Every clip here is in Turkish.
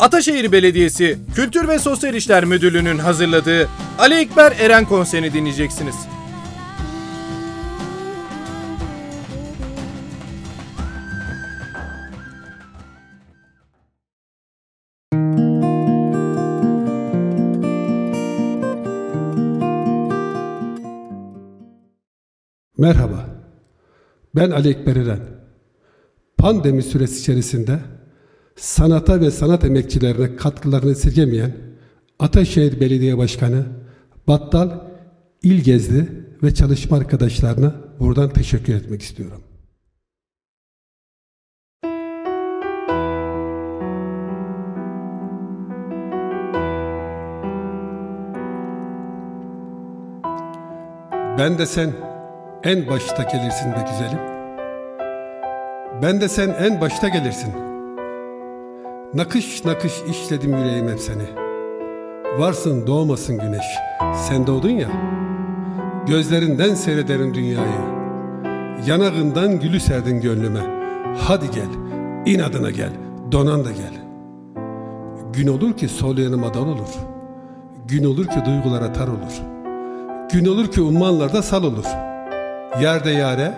Ataşehir Belediyesi Kültür ve Sosyal İşler Müdürlüğü'nün hazırladığı Ali Ekber Eren konserini dinleyeceksiniz. Merhaba, ben Ali Ekber Eren. Pandemi süresi içerisinde sanata ve sanat emekçilerine katkılarını esirgemeyen Ataşehir Belediye Başkanı Battal İlgezli ve çalışma arkadaşlarına buradan teşekkür etmek istiyorum. Ben de sen en başta gelirsin be güzelim. Ben de sen en başta gelirsin. Nakış nakış işledim yüreğim hep seni. Varsın doğmasın güneş, sen doğdun ya. Gözlerinden seyrederim dünyayı. Yanağından gülü serdin gönlüme. Hadi gel, inadına gel, donan da gel. Gün olur ki sol yanıma dal olur. Gün olur ki duygulara tar olur. Gün olur ki ummanlarda sal olur.'' Yerde yare,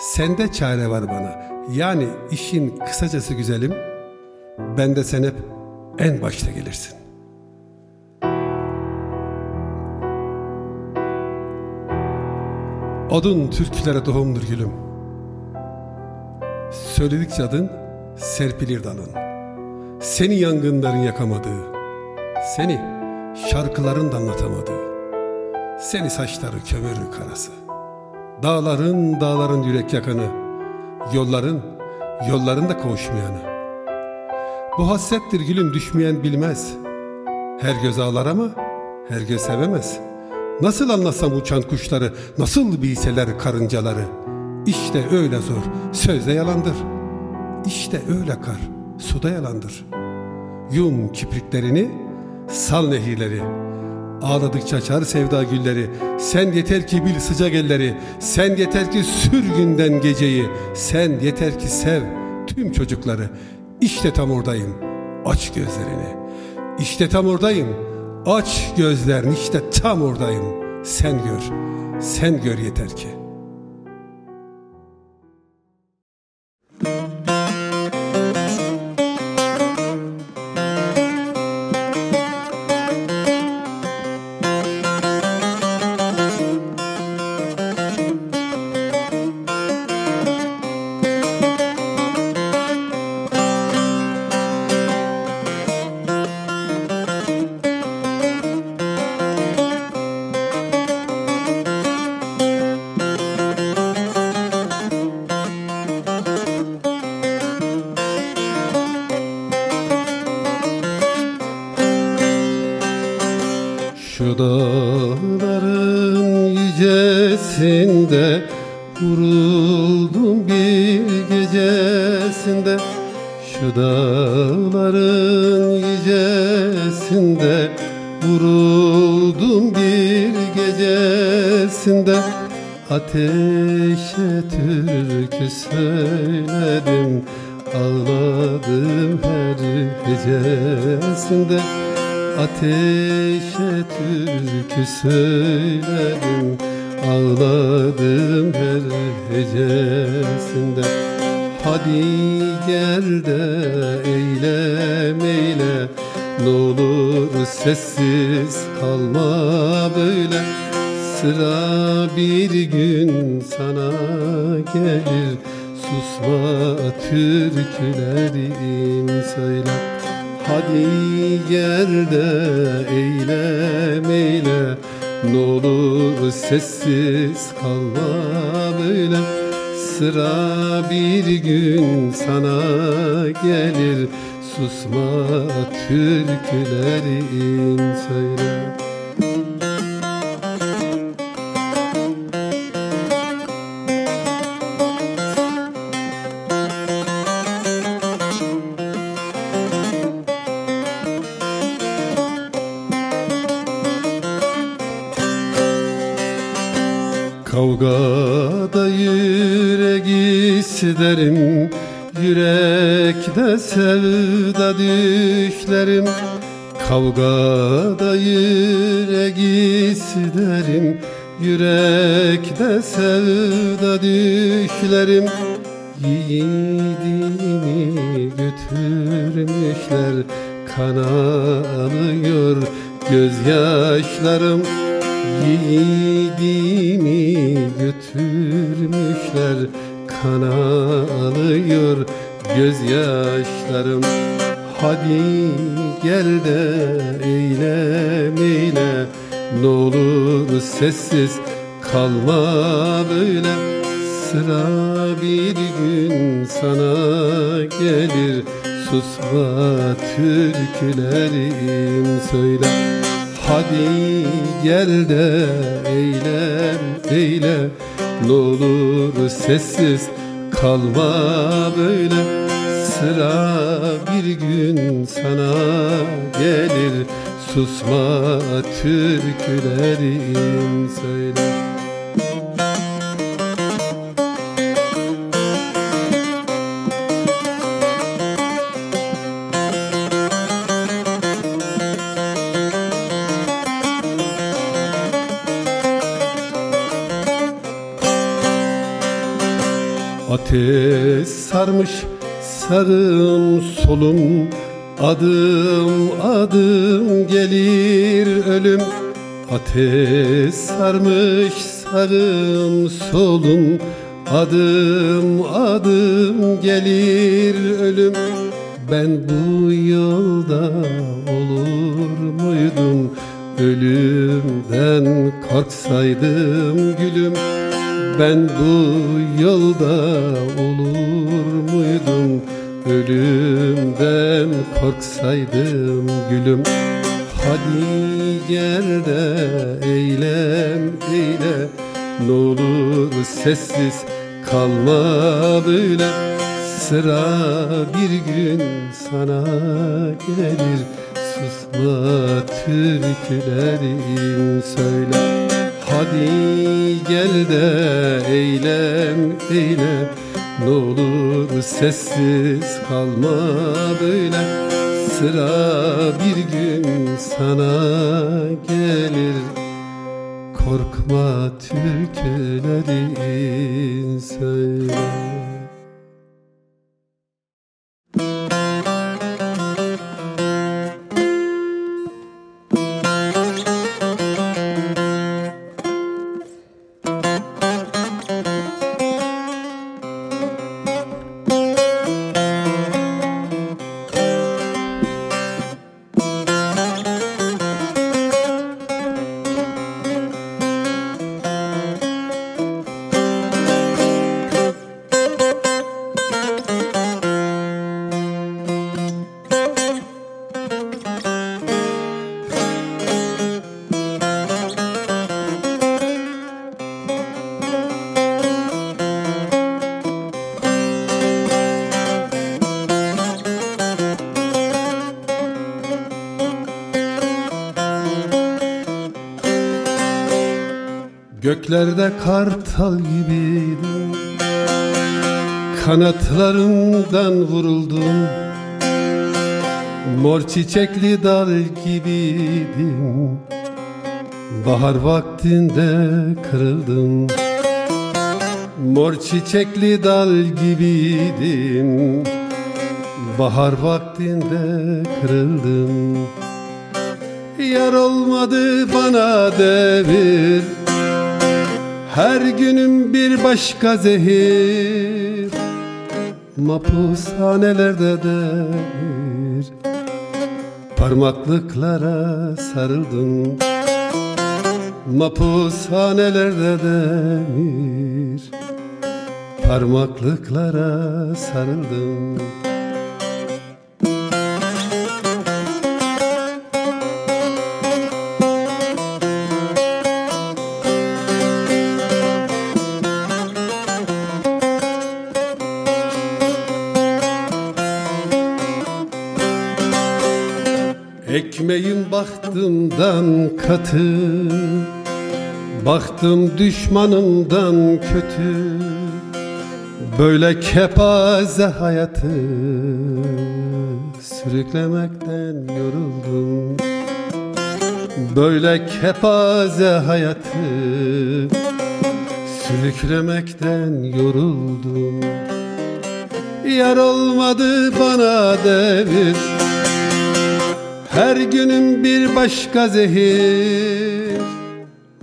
sende çare var bana. Yani işin kısacası güzelim, ben de sen hep en başta gelirsin. Adın türkülere tohumdur gülüm. Söyledikçe adın serpilir dalın. Seni yangınların yakamadığı, seni şarkıların da anlatamadığı, seni saçları kömür karası. Dağların dağların yürek yakanı, yolların yolların da kavuşmayanı. Bu hasrettir gülüm düşmeyen bilmez. Her göz ağlar ama her göz sevemez. Nasıl anlasam uçan kuşları, nasıl bilseler karıncaları. İşte öyle zor, sözde yalandır. İşte öyle kar, suda yalandır. Yum kipriklerini, sal nehirleri, Ağladıkça açar sevda gülleri Sen yeter ki bil sıcak elleri Sen yeter ki sür günden geceyi Sen yeter ki sev tüm çocukları İşte tam oradayım. Aç gözlerini. İşte tam oradayım. Aç gözlerini. İşte tam oradayım. Sen gör. Sen gör yeter ki Ateşe türkü söyledim Ağladım her gecesinde. Ateşe türkü söyledim Ağladım her hecesinde Hadi gel de eyle Ne olur sessiz kalma böyle Sıra bir gün sana gelir. Susma türkülerim söyle. Hadi gel de eylem eyle Ne olur sessiz kalma böyle. Sıra bir gün sana gelir. Susma türkülerin söyle İsterim Yürekte sevda düşlerim. Kavgada yürek isterim Yürekte sevda düşlerim. Yiğidimi götürmüşler Kana alıyor gözyaşlarım. Yiğidimi götürmüşler Kana alıyor gözyaşlarım. Hadi gel de eylem eyle Ne olur sessiz kalma böyle. Sıra bir gün sana gelir Susma türkülerim söyle. Hadi gel de eylem eyle Ne olur sessiz kalma böyle. Sıra bir gün sana gelir Susma türkülerim söyle sarmış sağım solum. Adım adım gelir ölüm. Ateş sarmış sağım solum. Adım adım gelir ölüm. Ben bu yolda olur muydum? Ölümden korksaydım gülüm. Ben bu yolda olur muydum? Ölümden korksaydım gülüm. Hadi gel de eylem eyle Ne olur sessiz kalma böyle. Sıra bir gün sana gelir. Susma türkülerim söyle. Hadi gel de eylem eyle Ne olur sessiz kalma böyle. Sıra bir gün sana gelir. Korkma türkülerin söyle Göklerde kartal gibiydim Kanatlarımdan vuruldum. Mor çiçekli dal gibiydim Bahar vaktinde kırıldım. Mor çiçekli dal gibiydim. Bahar vaktinde kırıldım. Yar olmadı bana devir her günüm bir başka zehir. Mapushanelerde demir Parmaklıklara sarıldım. Mapushanelerde demir Parmaklıklara sarıldım Ekmeğim baktımdan katı Baktım düşmanımdan kötü. Böyle kepaze hayatı sürüklemekten yoruldum. Böyle kepaze hayatı sürüklemekten yoruldum. Yar olmadı bana devir Her günüm bir başka zehir.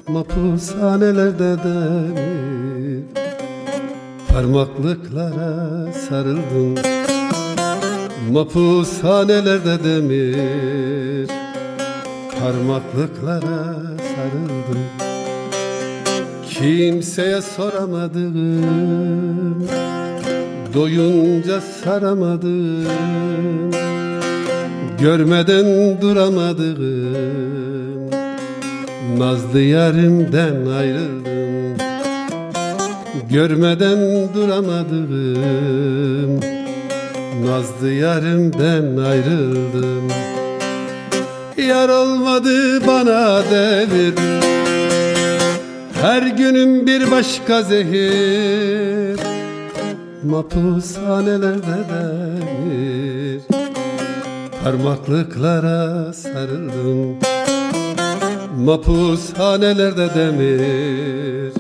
Mapushanelerde demir. Parmaklıklara sarıldım. Mapushanelerde demir. Parmaklıklara sarıldım. Kimseye soramadım. Doyunca saramadım Görmeden duramadım Nazlı yarimden ayrıldım. Görmeden duramadım Nazlı yarimden ayrıldım. Yar olmadı bana devir. Her günüm bir başka zehir. Mapushanelerde demir Parmaklıklara sarıldım. Mapushanelerde demir.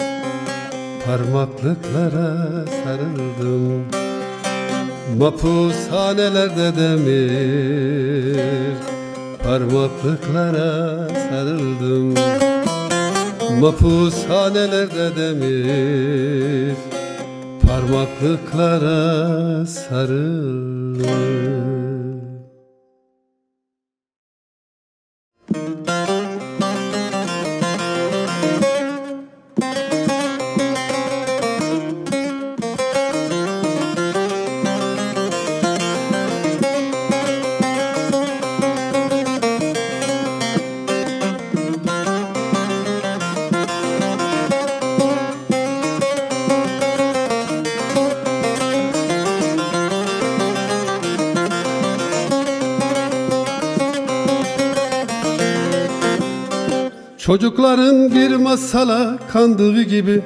Parmaklıklara sarıldım. Mapushanelerde demir. Parmaklıklara sarıldım. Mapushanelerde demir. Parmaklıklara sarıldım Çocukların bir masala kandığı gibi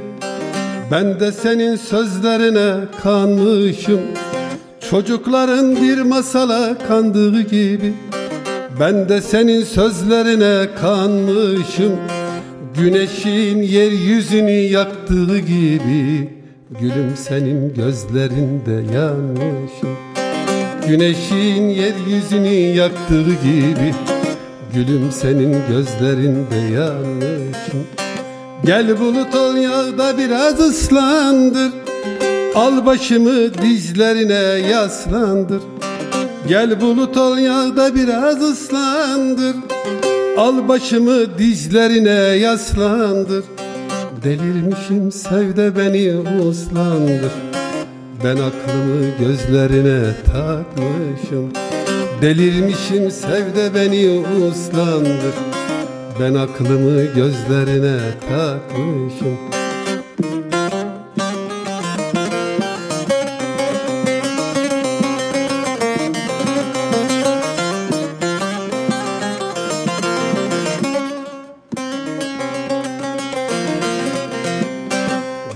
Ben de senin sözlerine kanmışım. Çocukların bir masala kandığı gibi Ben de senin sözlerine kanmışım. Güneşin yeryüzünü yaktığı gibi Gülüm senin gözlerinde yanmışım. Güneşin yeryüzünü yaktığı gibi Gülüm senin gözlerinde yanmışım Gel bulut ol yağda biraz ıslandır. Al başımı dizlerine yaslandır. Gel bulut ol yağda biraz ıslandır. Al başımı dizlerine yaslandır. Delirmişim sevde beni uslandır. Ben aklımı gözlerine takmışım Delirmişim sevde beni uslandır. Ben aklımı gözlerine takmışım.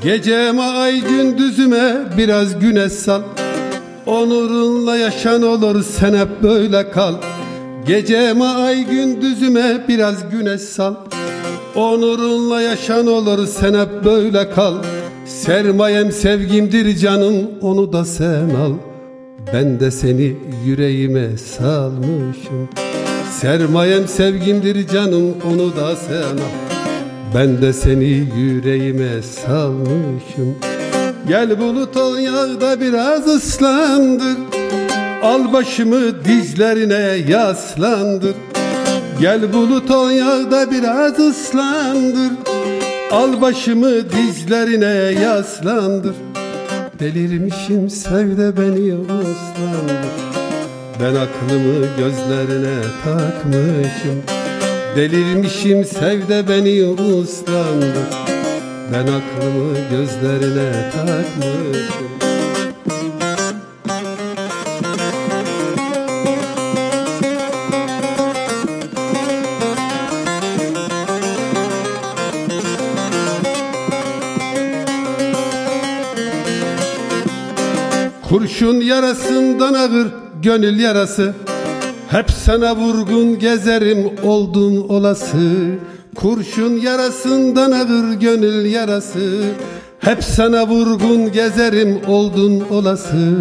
Geceme ay gündüzüme biraz güneş sal Onurunla yaşan olur sen hep böyle kal. Geceme ay gündüzüme biraz güneş sal. Onurunla yaşan olur sen hep böyle kal. Sermayem sevgimdir canım onu da sen al. Ben de seni yüreğime salmışım. Sermayem sevgimdir canım onu da sen al. Ben de seni yüreğime salmışım Gel bulut ol yağda biraz ıslandır. Al başımı dizlerine yaslandır. Gel bulut ol yağda biraz ıslandır. Al başımı dizlerine yaslandır. Delirmişim sevde beni uslandır Ben aklımı gözlerine takmışım. Delirmişim sevde beni uslandır Ben aklımı gözlerine takmışım. Kurşun yarasından ağır gönül yarası. Hep sana vurgun gezerim oldun olası Kurşun yarasından ağır gönül yarası. Hep sana vurgun gezerim oldun olası.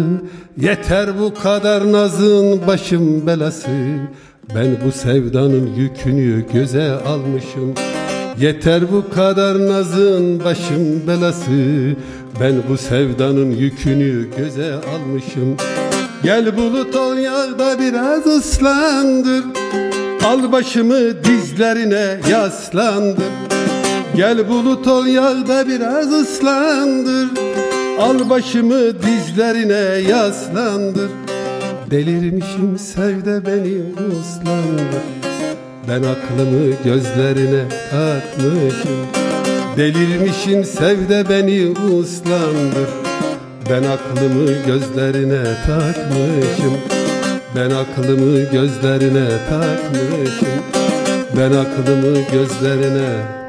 Yeter bu kadar nazın başım belası. Ben bu sevdanın yükünü göze almışım. Yeter bu kadar nazın başım belası. Ben bu sevdanın yükünü göze almışım. Gel bulut ol yağda biraz ıslandır Al başımı dizlerine yaslandır. Gel bulut ol yağda biraz ıslandır. Al başımı dizlerine yaslandır. Delirmişim sevde beni uslandır Ben aklımı gözlerine takmışım. Delirmişim sevde beni uslandır Ben aklımı gözlerine takmışım Ben aklımı gözlerine takmışım. Ben aklımı gözlerine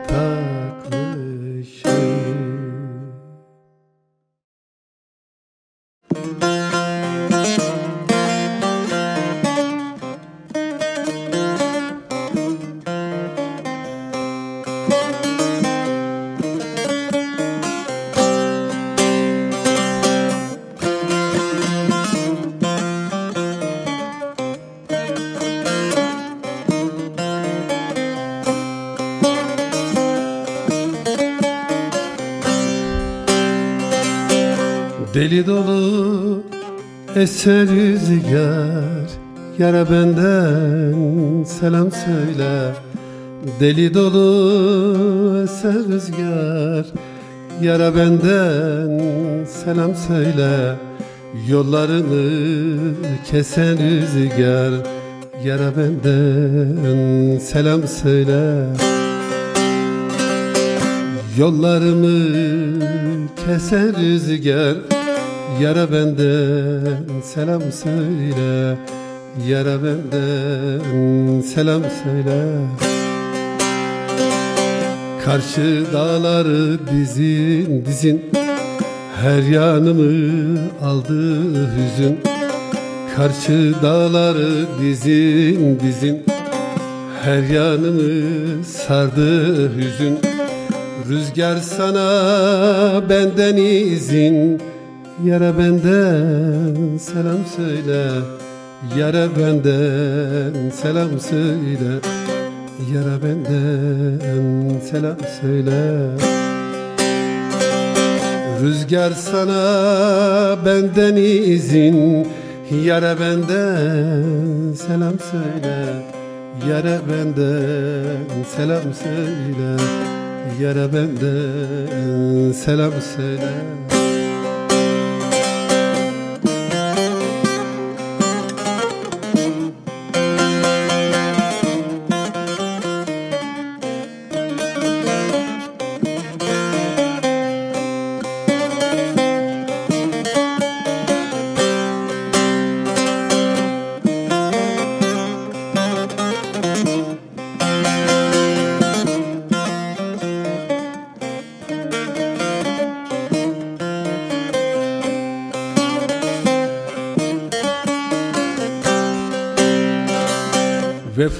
eser rüzgar Yara benden selam söyle Deli dolu eser rüzgar Yara benden selam söyle Yollarını kesen rüzgar Yara benden selam söyle Yollarımı kesen rüzgar Yara benden selam söyle Yara benden selam söyle. Karşı dağları dizin dizin. Her yanımı aldı hüzün. Karşı dağları dizin dizin. Her yanımı sardı hüzün. Rüzgar sana benden izin Yara benden selam söyle. Yara benden selam söyle. Yara benden selam söyle. Rüzgar sana benden izin. Yara benden selam söyle. Yara benden selam söyle. Yara benden selam söyle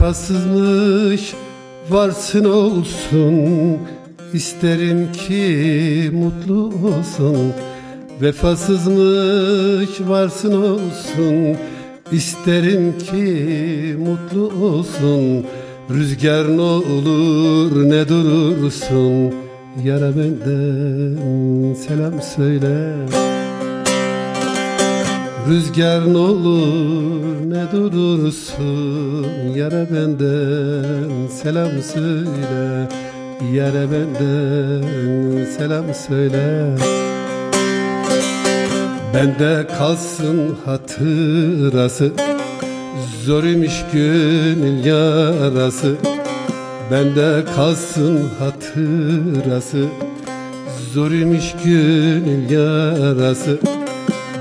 Vefasızmış varsın olsun. İsterim ki mutlu olsun. Vefasızmış varsın olsun. İsterim ki mutlu olsun. Rüzgar ne olur ne durursun. Yara benden selam söyle Rüzgar ne olur ne durursun. Yara benden selam söyle. Yara benden selam söyle. Bende kalsın hatırası. Zor imiş gönül yarası. Bende kalsın hatırası. Zor imiş gönül yarası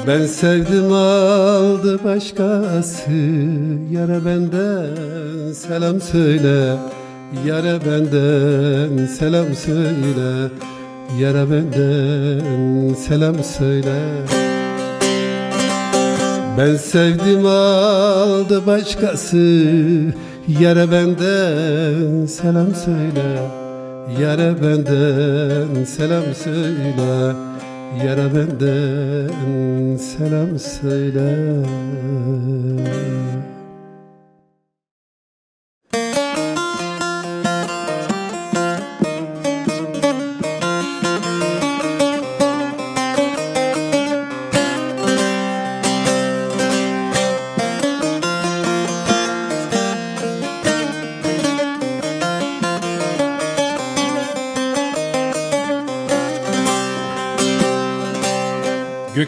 ben sevdim aldı başkası. Yara benden selam söyle. Yara benden selam söyle. Yara benden selam söyle. Ben sevdim aldı başkası. Yere benden selam söyle. Yere benden selam söyle Benden selam söyle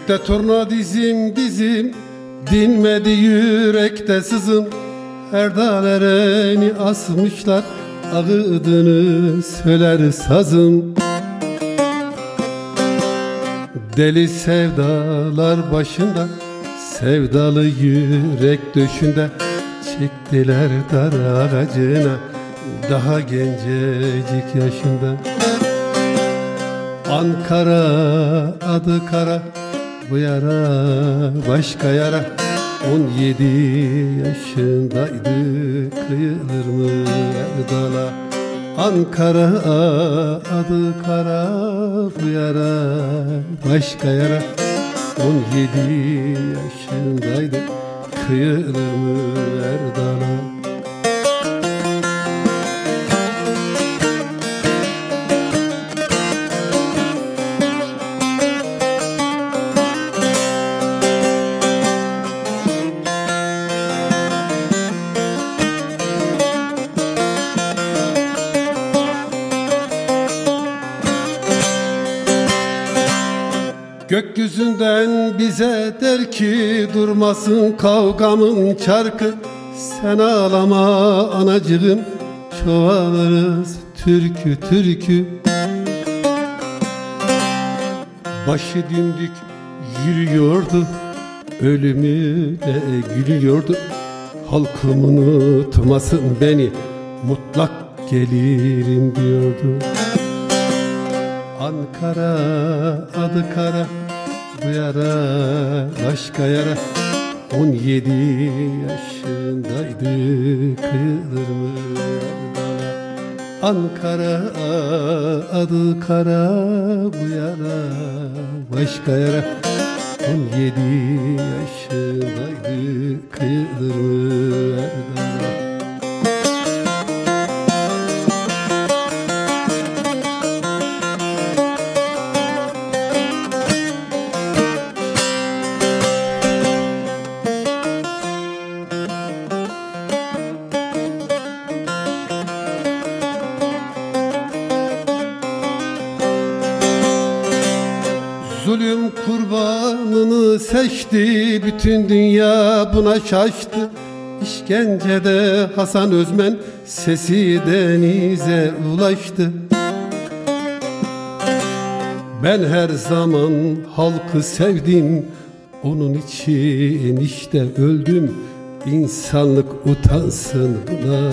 Gökte turna dizim dizim. Dinmedi yürekte sızım. Her dalereni asmışlar. Ağıdını söyler sazım. Deli sevdalar başında. Sevdalı yürek döşünde. Çektiler dar ağacına. Daha gencecik yaşında. Ankara adı kara bu yara başka yara. 17 yaşındaydı kıyılır mı Erdal'a Ankara adı kara bu yara başka yara. 17 yaşındaydı kıyılır mı Erdal'a bize der ki durmasın kavgamın çarkı Sen ağlama anacığım çoğalırız türkü türkü. Başı dimdik yürüyordu ölümüne gülüyordu. Halkım unutmasın beni mutlak gelirim diyordu. Ankara adı kara bu yara başka yara. 17 yaşındaydı mı Ankara adı kara bu yara başka yara. 17 yaşındaydı kıyılır Zulüm kurbanını seçti Bütün dünya buna şaştı. İşkencede Hasan Özmen Sesi denize ulaştı. Ben her zaman halkı sevdim Onun için işte öldüm. İnsanlık utansın buna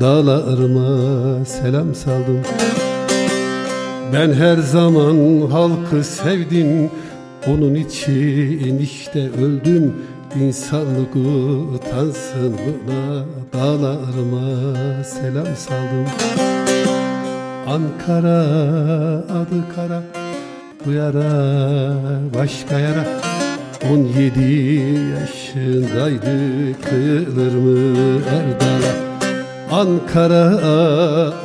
Dağlarıma selam saldım ben her zaman halkı sevdim. Onun için işte öldüm. İnsanlık utansın buna Dağlarıma selam saldım. Ankara adı kara. Bu yara başka yara. 17 yaşındaydı Kıyılır mı Erdal'a Ankara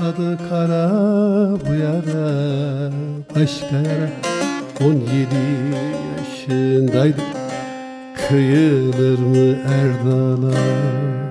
adı kara bu yara başka. Yara 17 yaşındaydı kıyılır mı Erdal'a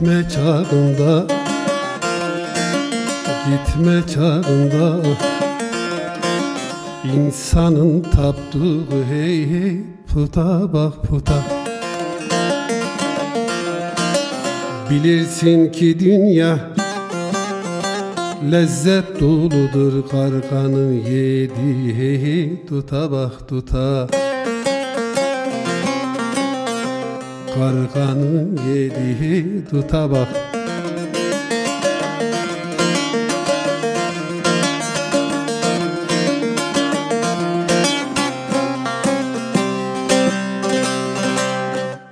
gitme çağında. Gitme çağında. İnsanın taptığı hey hey puta bak puta. Bilirsin ki dünya Lezzet doludur karganın yediği hey hey tuta bak tuta Karganın yediği tuta bak.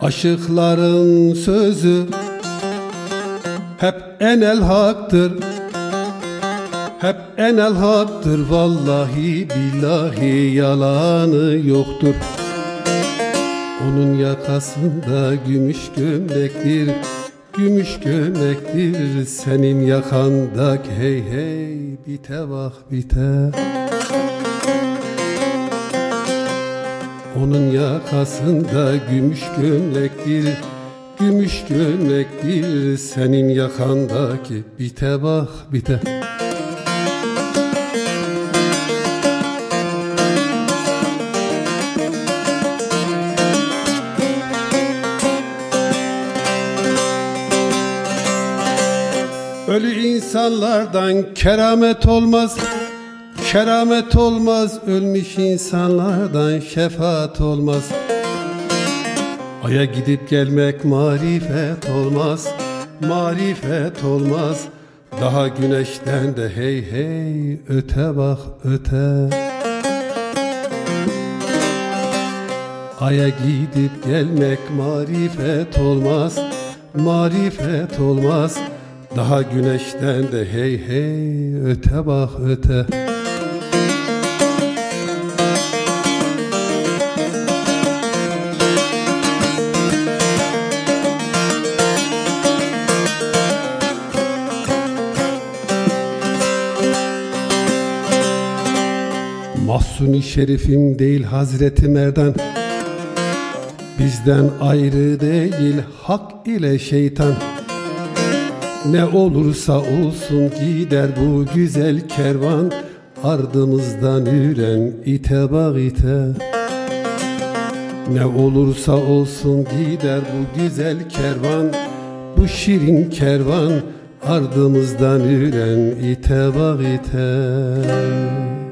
Aşıkların sözü hep enel haktır. Hep enel haktır vallahi billahi yalanı yoktur Onun yakasında gümüş gömlektir Gümüş gömlektir. Senin yakandaki hey hey bite bak bite Onun yakasında gümüş gömlektir Gümüş gömlektir. Senin yakandaki bite bak bite Ölü insanlardan keramet olmaz Keramet olmaz. Ölmüş insanlardan şefaat olmaz. Aya gidip gelmek marifet olmaz Marifet olmaz. Daha güneşten de hey hey öte bak öte. Aya gidip gelmek marifet olmaz Marifet olmaz Daha güneşten de hey hey öte bak öte. Mahsuni şerifim değil Hazreti Merdan. Bizden ayrı değil hak ile şeytan Ne olursa olsun gider bu güzel kervan Ardımızdan üren ite bak ite. Ne olursa olsun gider bu güzel kervan Bu şirin kervan Ardımızdan üren ite bak ite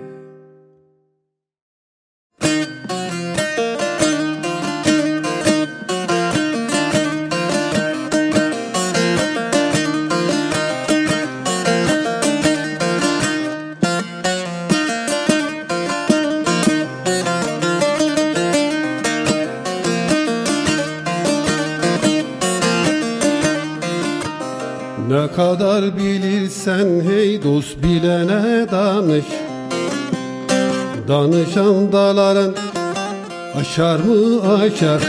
aşar mı? Aşar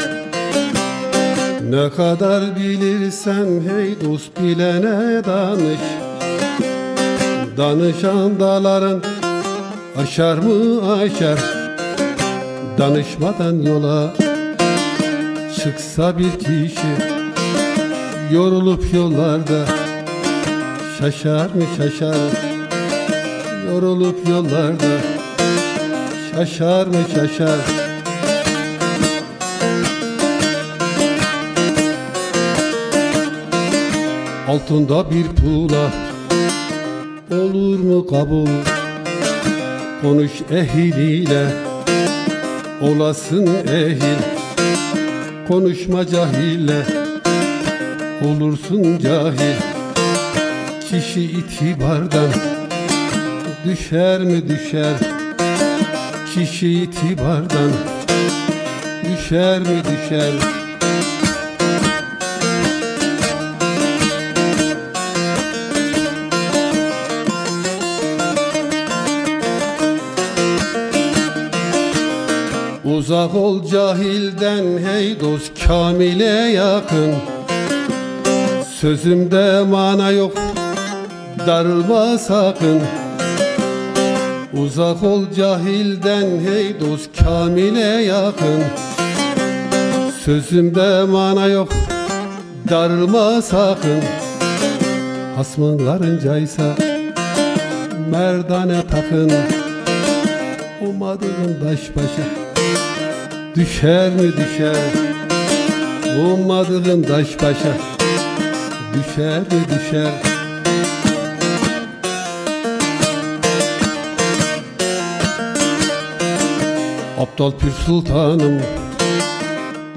Ne kadar bilirsen hey dost bilene danış. Danışan daların aşar mı? Aşar. Danışmadan yola çıksa bir kişi Yorulup yollarda şaşar mı? Şaşar. Yorulup yollarda şaşar mı? Şaşar Altında bir pula. Olur mu kabul? Konuş ehiliyle olasın ehil. Konuşma cahille. Olursun cahil. Kişi itibardan düşer mi düşer? Kişi itibardan düşer mi düşer Uzak ol cahilden hey dost kamile yakın. Sözümde mana yok darılma sakın. Uzak ol cahilden hey dost kamile yakın. Sözümde mana yok darılma sakın. Hasmın karıncaysa merdane takın. Ummadığın taş başa düşer mi düşer? Ummadığın taş başa. Düşer mi düşer? Aptal Pir Sultanım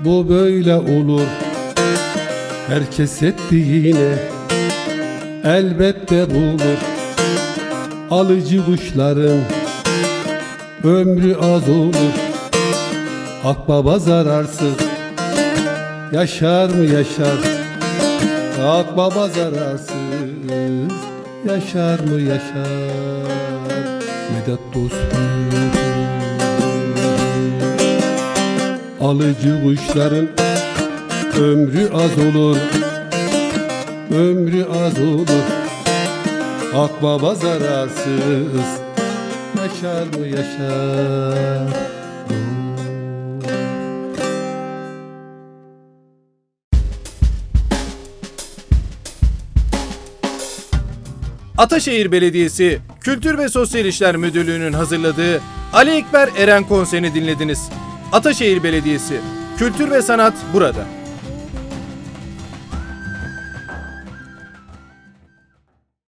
bu böyle olur. Herkes ettiğine elbette bulur Alıcı kuşların ömrü az olur Akbaba zararsız. Yaşar mı yaşar? Akbaba zararsız. Yaşar mı yaşar? Medet dostum. Alıcı kuşların ömrü az olur. Ömrü az olur. Akbaba zararsız. Yaşar mı yaşar Ataşehir Belediyesi Kültür ve Sosyal İşler Müdürlüğü'nün hazırladığı Ali Ekber Eren konserini dinlediniz. Ataşehir Belediyesi Kültür ve Sanat burada.